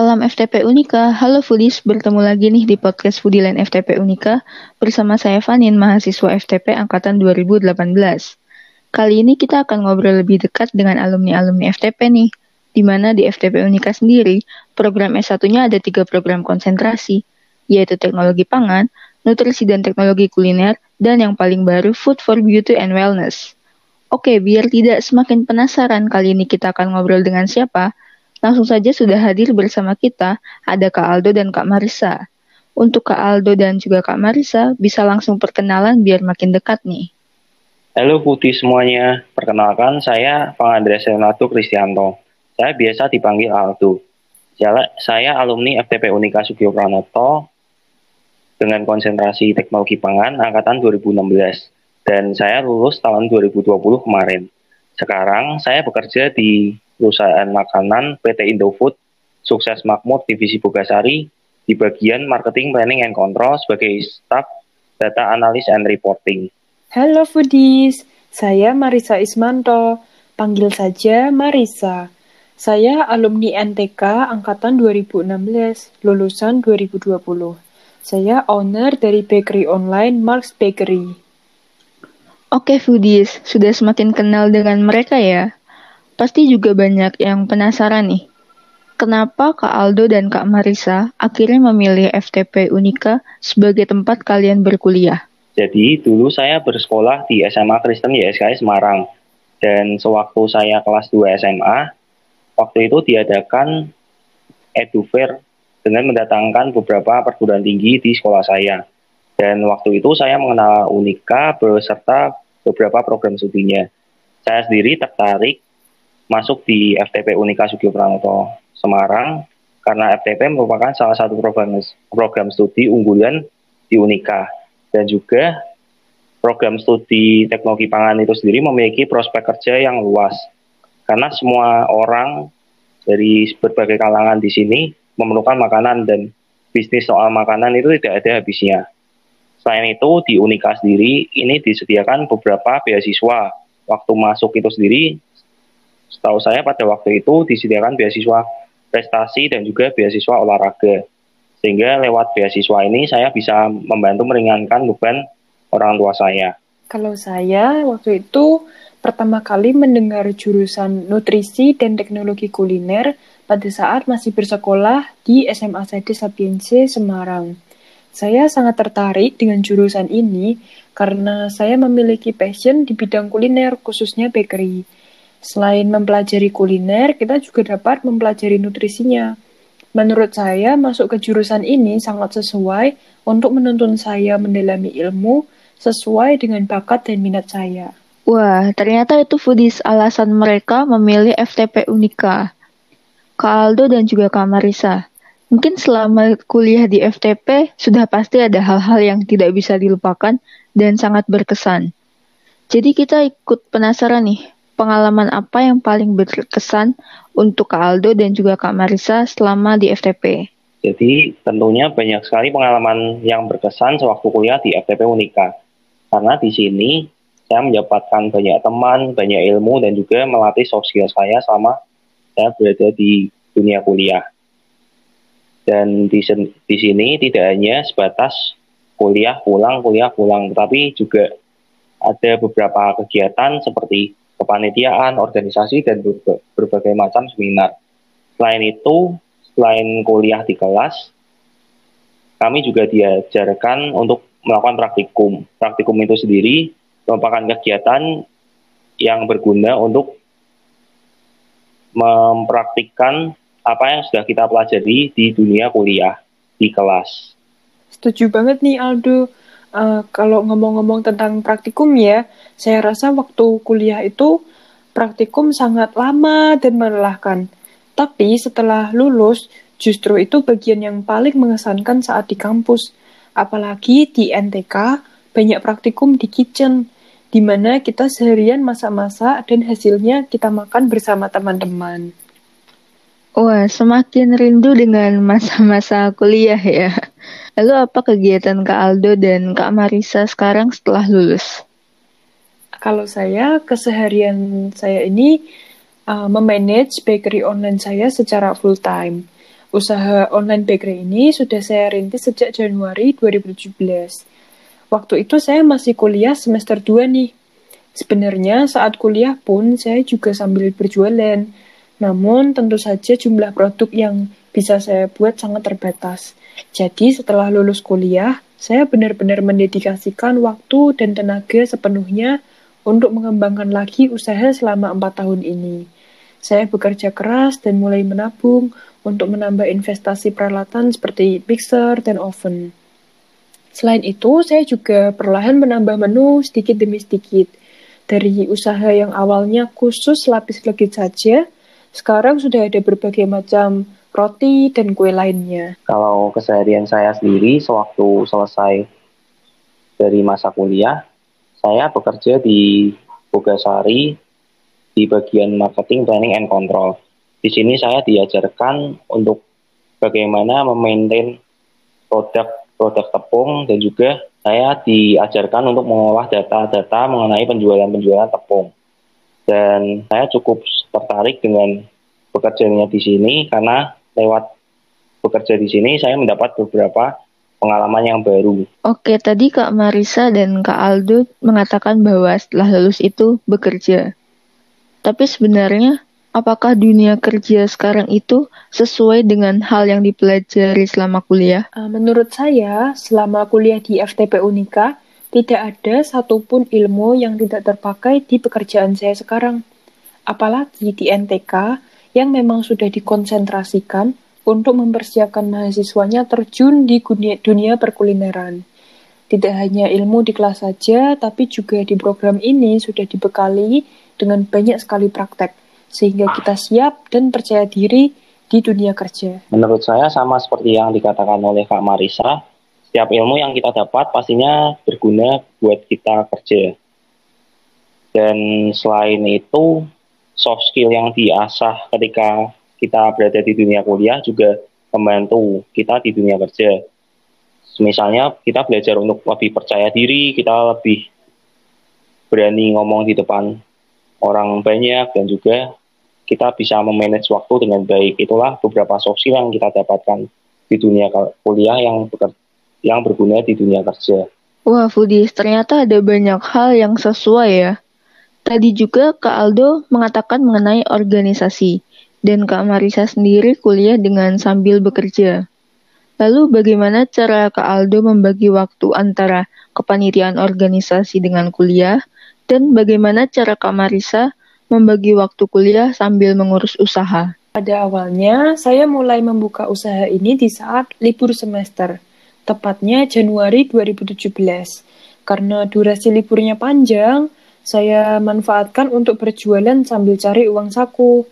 Salam FTP Unika, halo Foodies, bertemu lagi nih di podcast Foodieland FTP Unika bersama saya Vanin, mahasiswa FTP Angkatan 2018. Kali ini kita akan ngobrol lebih dekat dengan alumni-alumni FTP nih, di mana di FTP Unika sendiri, program S1-nya ada tiga program konsentrasi, yaitu teknologi pangan, nutrisi dan teknologi kuliner, dan yang paling baru Food for Beauty and Wellness. Oke, biar tidak semakin penasaran kali ini kita akan ngobrol dengan siapa, Langsung saja sudah hadir bersama kita, ada Kak Aldo dan Kak Marisa. Untuk Kak Aldo dan juga Kak Marisa, bisa langsung perkenalan biar makin dekat nih. Halo Putih semuanya, perkenalkan saya Pangandres Renato Kristianto. Saya biasa dipanggil Aldo. Saya alumni FTP Unika Sugio Pranoto dengan konsentrasi teknologi pangan angkatan 2016 dan saya lulus tahun 2020 kemarin. Sekarang saya bekerja di perusahaan makanan PT Indofood, Sukses Makmur Divisi Bogasari, di bagian Marketing Planning and Control sebagai staf Data Analysis and Reporting. Halo Foodies, saya Marisa Ismanto, panggil saja Marisa. Saya alumni NTK Angkatan 2016, lulusan 2020. Saya owner dari bakery online Marks Bakery. Oke Foodies, sudah semakin kenal dengan mereka ya? Pasti juga banyak yang penasaran nih. Kenapa Kak Aldo dan Kak Marisa akhirnya memilih FTP Unika sebagai tempat kalian berkuliah? Jadi dulu saya bersekolah di SMA Kristen YSKI Semarang. Dan sewaktu saya kelas 2 SMA, waktu itu diadakan edufair dengan mendatangkan beberapa perguruan tinggi di sekolah saya. Dan waktu itu saya mengenal Unika beserta beberapa program studinya. Saya sendiri tertarik masuk di FTP Unika Sugio Pranoto Semarang karena FTP merupakan salah satu program program studi unggulan di Unika dan juga program studi teknologi pangan itu sendiri memiliki prospek kerja yang luas karena semua orang dari berbagai kalangan di sini memerlukan makanan dan bisnis soal makanan itu tidak ada habisnya. Selain itu di Unika sendiri ini disediakan beberapa beasiswa. Waktu masuk itu sendiri Setahu saya pada waktu itu disediakan beasiswa prestasi dan juga beasiswa olahraga. Sehingga lewat beasiswa ini saya bisa membantu meringankan beban orang tua saya. Kalau saya waktu itu pertama kali mendengar jurusan nutrisi dan teknologi kuliner pada saat masih bersekolah di SMA Sade Sapiense Semarang. Saya sangat tertarik dengan jurusan ini karena saya memiliki passion di bidang kuliner khususnya bakery. Selain mempelajari kuliner, kita juga dapat mempelajari nutrisinya. Menurut saya, masuk ke jurusan ini sangat sesuai untuk menuntun saya mendalami ilmu sesuai dengan bakat dan minat saya. Wah, ternyata itu foodies alasan mereka memilih FTP Unika. Kak Aldo dan juga Kak Marisa. Mungkin selama kuliah di FTP sudah pasti ada hal-hal yang tidak bisa dilupakan dan sangat berkesan. Jadi kita ikut penasaran nih, pengalaman apa yang paling berkesan untuk Kak Aldo dan juga Kak Marisa selama di FTP? Jadi tentunya banyak sekali pengalaman yang berkesan sewaktu kuliah di FTP Unika. Karena di sini saya mendapatkan banyak teman, banyak ilmu, dan juga melatih sosial saya selama saya berada di dunia kuliah. Dan di, di sini tidak hanya sebatas kuliah pulang, kuliah pulang, tetapi juga ada beberapa kegiatan seperti kepanitiaan, organisasi, dan berbagai macam seminar. Selain itu, selain kuliah di kelas, kami juga diajarkan untuk melakukan praktikum. Praktikum itu sendiri merupakan kegiatan yang berguna untuk mempraktikkan apa yang sudah kita pelajari di dunia kuliah di kelas. Setuju banget nih Aldo. Uh, kalau ngomong-ngomong tentang praktikum ya, saya rasa waktu kuliah itu praktikum sangat lama dan melelahkan. Tapi setelah lulus, justru itu bagian yang paling mengesankan saat di kampus. Apalagi di NTK, banyak praktikum di kitchen, di mana kita seharian masak-masak dan hasilnya kita makan bersama teman-teman. Wah, semakin rindu dengan masa-masa kuliah ya. Lalu apa kegiatan Kak Aldo dan Kak Marisa sekarang setelah lulus? Kalau saya, keseharian saya ini uh, memanage bakery online saya secara full time. Usaha online bakery ini sudah saya rintis sejak Januari 2017. Waktu itu saya masih kuliah semester 2 nih. Sebenarnya saat kuliah pun saya juga sambil berjualan. Namun tentu saja jumlah produk yang bisa saya buat sangat terbatas. Jadi setelah lulus kuliah, saya benar-benar mendedikasikan waktu dan tenaga sepenuhnya untuk mengembangkan lagi usaha selama empat tahun ini. Saya bekerja keras dan mulai menabung untuk menambah investasi peralatan seperti mixer dan oven. Selain itu, saya juga perlahan menambah menu sedikit demi sedikit. Dari usaha yang awalnya khusus lapis legit saja, sekarang sudah ada berbagai macam roti dan kue lainnya. Kalau keseharian saya sendiri, sewaktu selesai dari masa kuliah, saya bekerja di Bogasari di bagian marketing, planning, and control. Di sini saya diajarkan untuk bagaimana memaintain produk-produk tepung dan juga saya diajarkan untuk mengolah data-data mengenai penjualan-penjualan tepung. Dan saya cukup tertarik dengan bekerjanya di sini karena lewat bekerja di sini saya mendapat beberapa pengalaman yang baru. Oke, tadi Kak Marisa dan Kak Aldo mengatakan bahwa setelah lulus itu bekerja. Tapi sebenarnya apakah dunia kerja sekarang itu sesuai dengan hal yang dipelajari selama kuliah? Ah, menurut saya, selama kuliah di FTP Unika, tidak ada satupun ilmu yang tidak terpakai di pekerjaan saya sekarang. Apalagi di NTK yang memang sudah dikonsentrasikan untuk mempersiapkan mahasiswanya terjun di dunia, dunia perkulineran. Tidak hanya ilmu di kelas saja, tapi juga di program ini sudah dibekali dengan banyak sekali praktek sehingga kita siap dan percaya diri di dunia kerja. Menurut saya sama seperti yang dikatakan oleh Kak Marisa, setiap ilmu yang kita dapat pastinya berguna buat kita kerja. Dan selain itu, soft skill yang diasah ketika kita berada di dunia kuliah juga membantu kita di dunia kerja. Misalnya kita belajar untuk lebih percaya diri, kita lebih berani ngomong di depan orang banyak dan juga kita bisa memanage waktu dengan baik. Itulah beberapa sosial yang kita dapatkan di dunia kuliah yang yang berguna di dunia kerja. Wah, Fudis, ternyata ada banyak hal yang sesuai ya. Tadi juga Kak Aldo mengatakan mengenai organisasi, dan Kak Marisa sendiri kuliah dengan sambil bekerja. Lalu bagaimana cara Kak Aldo membagi waktu antara kepanitiaan organisasi dengan kuliah, dan bagaimana cara Kak Marisa membagi waktu kuliah sambil mengurus usaha. Pada awalnya, saya mulai membuka usaha ini di saat libur semester, tepatnya Januari 2017. Karena durasi liburnya panjang, saya manfaatkan untuk berjualan sambil cari uang saku.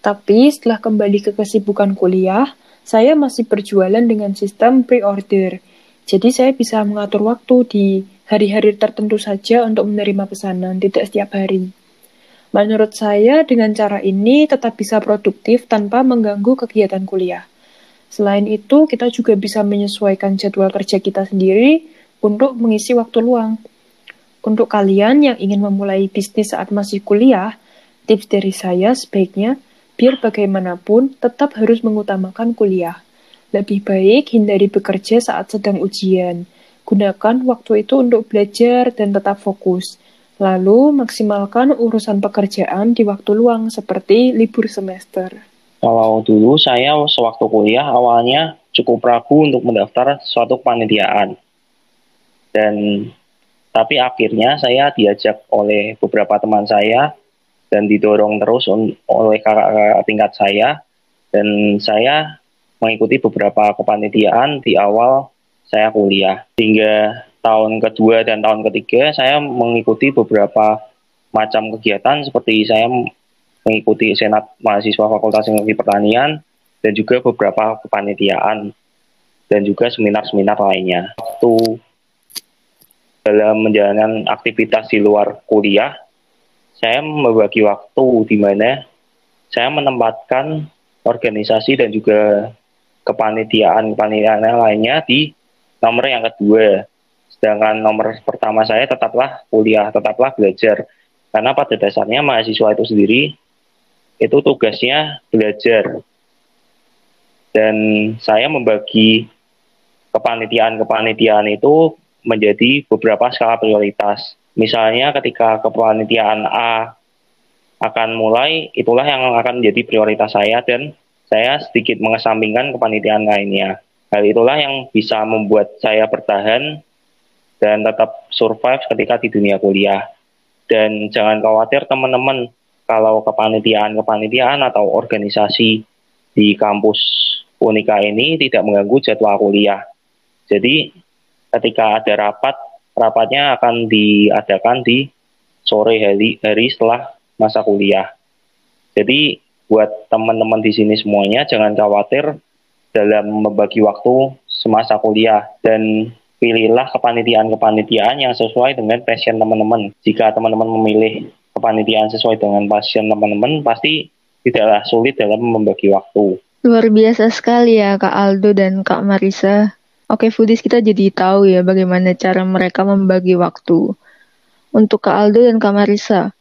Tapi setelah kembali ke kesibukan kuliah, saya masih berjualan dengan sistem pre-order. Jadi saya bisa mengatur waktu di hari-hari tertentu saja untuk menerima pesanan, tidak setiap hari. Menurut saya, dengan cara ini tetap bisa produktif tanpa mengganggu kegiatan kuliah. Selain itu, kita juga bisa menyesuaikan jadwal kerja kita sendiri untuk mengisi waktu luang. Untuk kalian yang ingin memulai bisnis saat masih kuliah, tips dari saya sebaiknya biar bagaimanapun tetap harus mengutamakan kuliah. Lebih baik hindari bekerja saat sedang ujian. Gunakan waktu itu untuk belajar dan tetap fokus. Lalu, maksimalkan urusan pekerjaan di waktu luang seperti libur semester. Kalau dulu saya sewaktu kuliah awalnya cukup ragu untuk mendaftar suatu kepanitiaan. Dan tapi akhirnya saya diajak oleh beberapa teman saya dan didorong terus oleh kakak-kakak tingkat saya dan saya mengikuti beberapa kepanitiaan di awal saya kuliah. Hingga tahun kedua dan tahun ketiga saya mengikuti beberapa macam kegiatan seperti saya mengikuti senat mahasiswa Fakultas Teknologi Pertanian dan juga beberapa kepanitiaan dan juga seminar-seminar lainnya. Waktu dalam menjalankan aktivitas di luar kuliah, saya membagi waktu di mana saya menempatkan organisasi dan juga kepanitiaan-kepanitiaan lainnya di nomor yang kedua Sedangkan nomor pertama saya tetaplah kuliah, tetaplah belajar. Karena pada dasarnya mahasiswa itu sendiri itu tugasnya belajar. Dan saya membagi kepanitiaan-kepanitiaan itu menjadi beberapa skala prioritas. Misalnya ketika kepanitiaan A akan mulai, itulah yang akan menjadi prioritas saya dan saya sedikit mengesampingkan kepanitiaan lainnya. Hal itulah yang bisa membuat saya bertahan dan tetap survive ketika di dunia kuliah. Dan jangan khawatir teman-teman kalau kepanitiaan-kepanitiaan atau organisasi di kampus Unika ini tidak mengganggu jadwal kuliah. Jadi ketika ada rapat, rapatnya akan diadakan di sore hari, hari setelah masa kuliah. Jadi buat teman-teman di sini semuanya jangan khawatir dalam membagi waktu semasa kuliah dan pilihlah kepanitiaan-kepanitiaan yang sesuai dengan passion teman-teman. Jika teman-teman memilih kepanitiaan sesuai dengan passion teman-teman, pasti tidaklah sulit dalam membagi waktu. Luar biasa sekali ya Kak Aldo dan Kak Marisa. Oke Foodies kita jadi tahu ya bagaimana cara mereka membagi waktu. Untuk Kak Aldo dan Kak Marisa,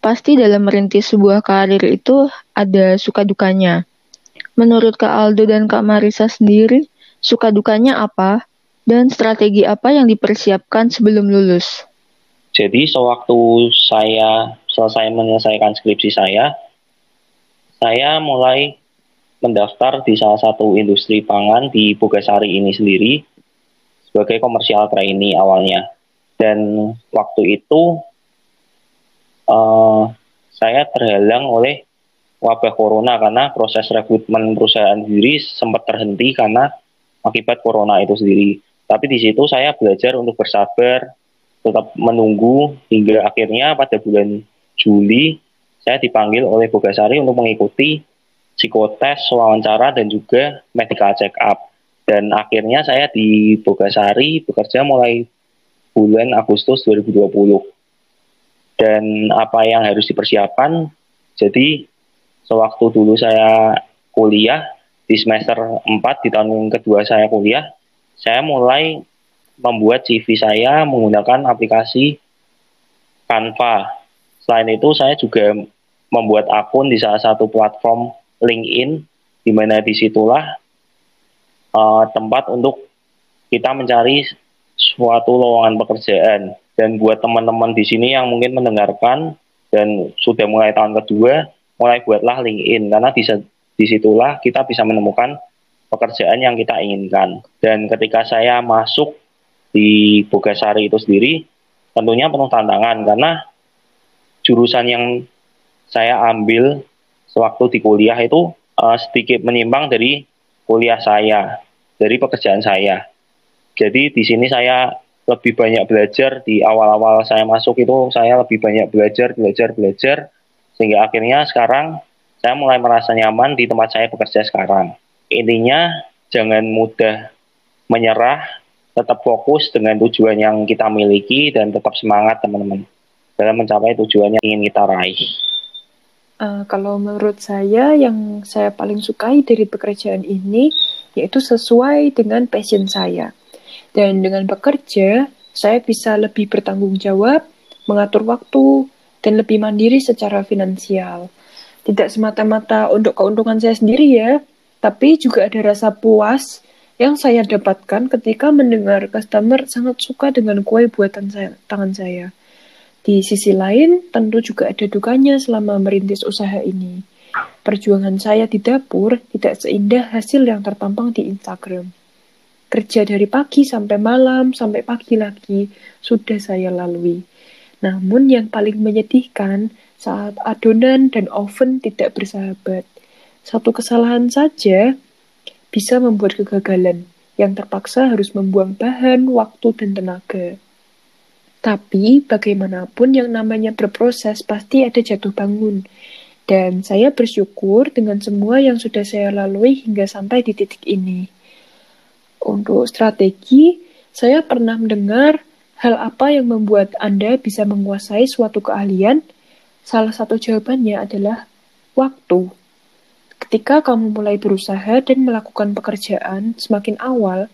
pasti dalam merintis sebuah karir itu ada suka dukanya. Menurut Kak Aldo dan Kak Marisa sendiri, suka dukanya apa? Dan strategi apa yang dipersiapkan sebelum lulus? Jadi sewaktu saya selesai menyelesaikan skripsi saya, saya mulai mendaftar di salah satu industri pangan di Bogasari ini sendiri sebagai komersial trainee awalnya. Dan waktu itu uh, saya terhalang oleh wabah corona karena proses rekrutmen perusahaan sendiri sempat terhenti karena akibat corona itu sendiri. Tapi di situ saya belajar untuk bersabar, tetap menunggu hingga akhirnya pada bulan Juli saya dipanggil oleh Bogasari untuk mengikuti psikotes, wawancara, dan juga medical check up. Dan akhirnya saya di Bogasari bekerja mulai bulan Agustus 2020. Dan apa yang harus dipersiapkan, jadi sewaktu dulu saya kuliah, di semester 4 di tahun kedua saya kuliah, saya mulai membuat CV saya menggunakan aplikasi Canva. Selain itu, saya juga membuat akun di salah satu platform LinkedIn, di mana di situlah uh, tempat untuk kita mencari suatu lowongan pekerjaan. Dan buat teman-teman di sini yang mungkin mendengarkan dan sudah mulai tahun kedua, mulai buatlah LinkedIn karena di di situlah kita bisa menemukan pekerjaan yang kita inginkan. Dan ketika saya masuk di Bogasari itu sendiri, tentunya penuh tantangan karena jurusan yang saya ambil sewaktu di kuliah itu uh, sedikit menyimpang dari kuliah saya, dari pekerjaan saya. Jadi di sini saya lebih banyak belajar di awal-awal saya masuk itu saya lebih banyak belajar, belajar, belajar sehingga akhirnya sekarang saya mulai merasa nyaman di tempat saya bekerja sekarang intinya jangan mudah menyerah, tetap fokus dengan tujuan yang kita miliki dan tetap semangat teman-teman dalam mencapai tujuan yang ingin kita raih. Uh, kalau menurut saya yang saya paling sukai dari pekerjaan ini yaitu sesuai dengan passion saya. Dan dengan bekerja, saya bisa lebih bertanggung jawab, mengatur waktu, dan lebih mandiri secara finansial. Tidak semata-mata untuk keuntungan saya sendiri ya, tapi juga ada rasa puas yang saya dapatkan ketika mendengar customer sangat suka dengan kue buatan saya, tangan saya. Di sisi lain, tentu juga ada dukanya selama merintis usaha ini. Perjuangan saya di dapur tidak seindah hasil yang tertampang di Instagram. Kerja dari pagi sampai malam, sampai pagi lagi, sudah saya lalui. Namun yang paling menyedihkan saat adonan dan oven tidak bersahabat. Satu kesalahan saja bisa membuat kegagalan yang terpaksa harus membuang bahan, waktu, dan tenaga. Tapi bagaimanapun yang namanya berproses pasti ada jatuh bangun. Dan saya bersyukur dengan semua yang sudah saya lalui hingga sampai di titik ini. Untuk strategi, saya pernah mendengar hal apa yang membuat Anda bisa menguasai suatu keahlian. Salah satu jawabannya adalah waktu. Ketika kamu mulai berusaha dan melakukan pekerjaan semakin awal,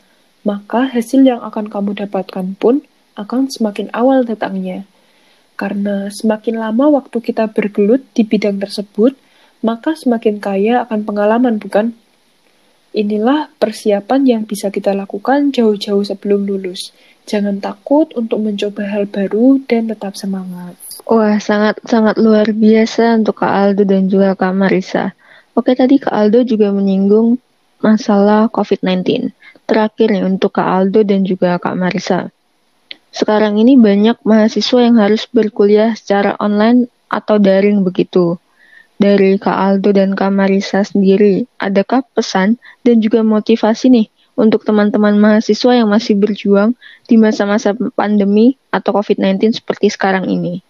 maka hasil yang akan kamu dapatkan pun akan semakin awal datangnya. Karena semakin lama waktu kita bergelut di bidang tersebut, maka semakin kaya akan pengalaman, bukan? Inilah persiapan yang bisa kita lakukan jauh-jauh sebelum lulus. Jangan takut untuk mencoba hal baru dan tetap semangat. Wah, sangat-sangat luar biasa untuk Kak Aldo dan juga Kak Marisa. Oke, tadi Kak Aldo juga menyinggung masalah COVID-19. Terakhir nih untuk Kak Aldo dan juga Kak Marisa. Sekarang ini banyak mahasiswa yang harus berkuliah secara online atau daring begitu. Dari Kak Aldo dan Kak Marisa sendiri, adakah pesan dan juga motivasi nih untuk teman-teman mahasiswa yang masih berjuang di masa-masa pandemi atau COVID-19 seperti sekarang ini?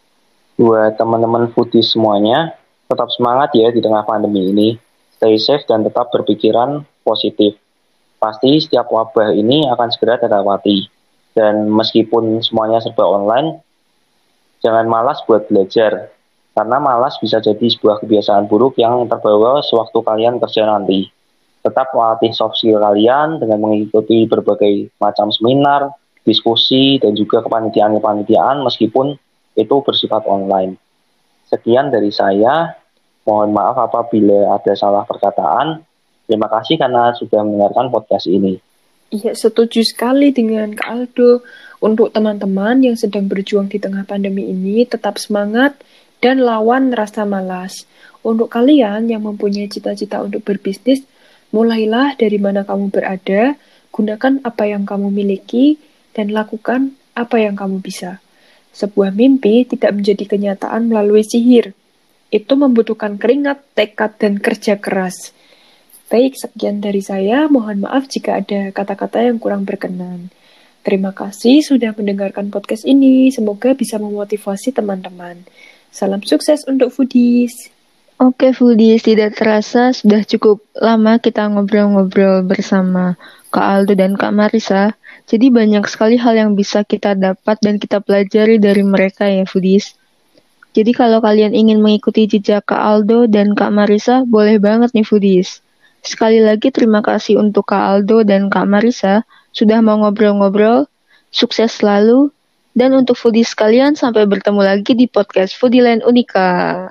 Buat teman-teman foodie semuanya, tetap semangat ya di tengah pandemi ini. Stay safe dan tetap berpikiran positif. Pasti setiap wabah ini akan segera terlewati. Dan meskipun semuanya serba online, jangan malas buat belajar. Karena malas bisa jadi sebuah kebiasaan buruk yang terbawa sewaktu kalian kerja nanti. Tetap melatih soft skill kalian dengan mengikuti berbagai macam seminar, diskusi, dan juga kepanitiaan-kepanitiaan meskipun itu bersifat online. Sekian dari saya. Mohon maaf apabila ada salah perkataan. Terima kasih karena sudah mendengarkan podcast ini. Iya, setuju sekali dengan Kak Aldo. Untuk teman-teman yang sedang berjuang di tengah pandemi ini, tetap semangat dan lawan rasa malas. Untuk kalian yang mempunyai cita-cita untuk berbisnis, mulailah dari mana kamu berada, gunakan apa yang kamu miliki, dan lakukan apa yang kamu bisa. Sebuah mimpi tidak menjadi kenyataan melalui sihir, itu membutuhkan keringat, tekad, dan kerja keras. Baik, sekian dari saya. Mohon maaf jika ada kata-kata yang kurang berkenan. Terima kasih sudah mendengarkan podcast ini. Semoga bisa memotivasi teman-teman. Salam sukses untuk foodies. Oke foodies, tidak terasa sudah cukup lama kita ngobrol-ngobrol bersama Kak Aldo dan Kak Marisa. Jadi banyak sekali hal yang bisa kita dapat dan kita pelajari dari mereka ya foodies. Jadi kalau kalian ingin mengikuti jejak Kak Aldo dan Kak Marisa, boleh banget nih foodies. Sekali lagi terima kasih untuk Kak Aldo dan Kak Marisa sudah mau ngobrol-ngobrol. Sukses selalu. Dan untuk foodies kalian, sampai bertemu lagi di podcast Foodieland Unika.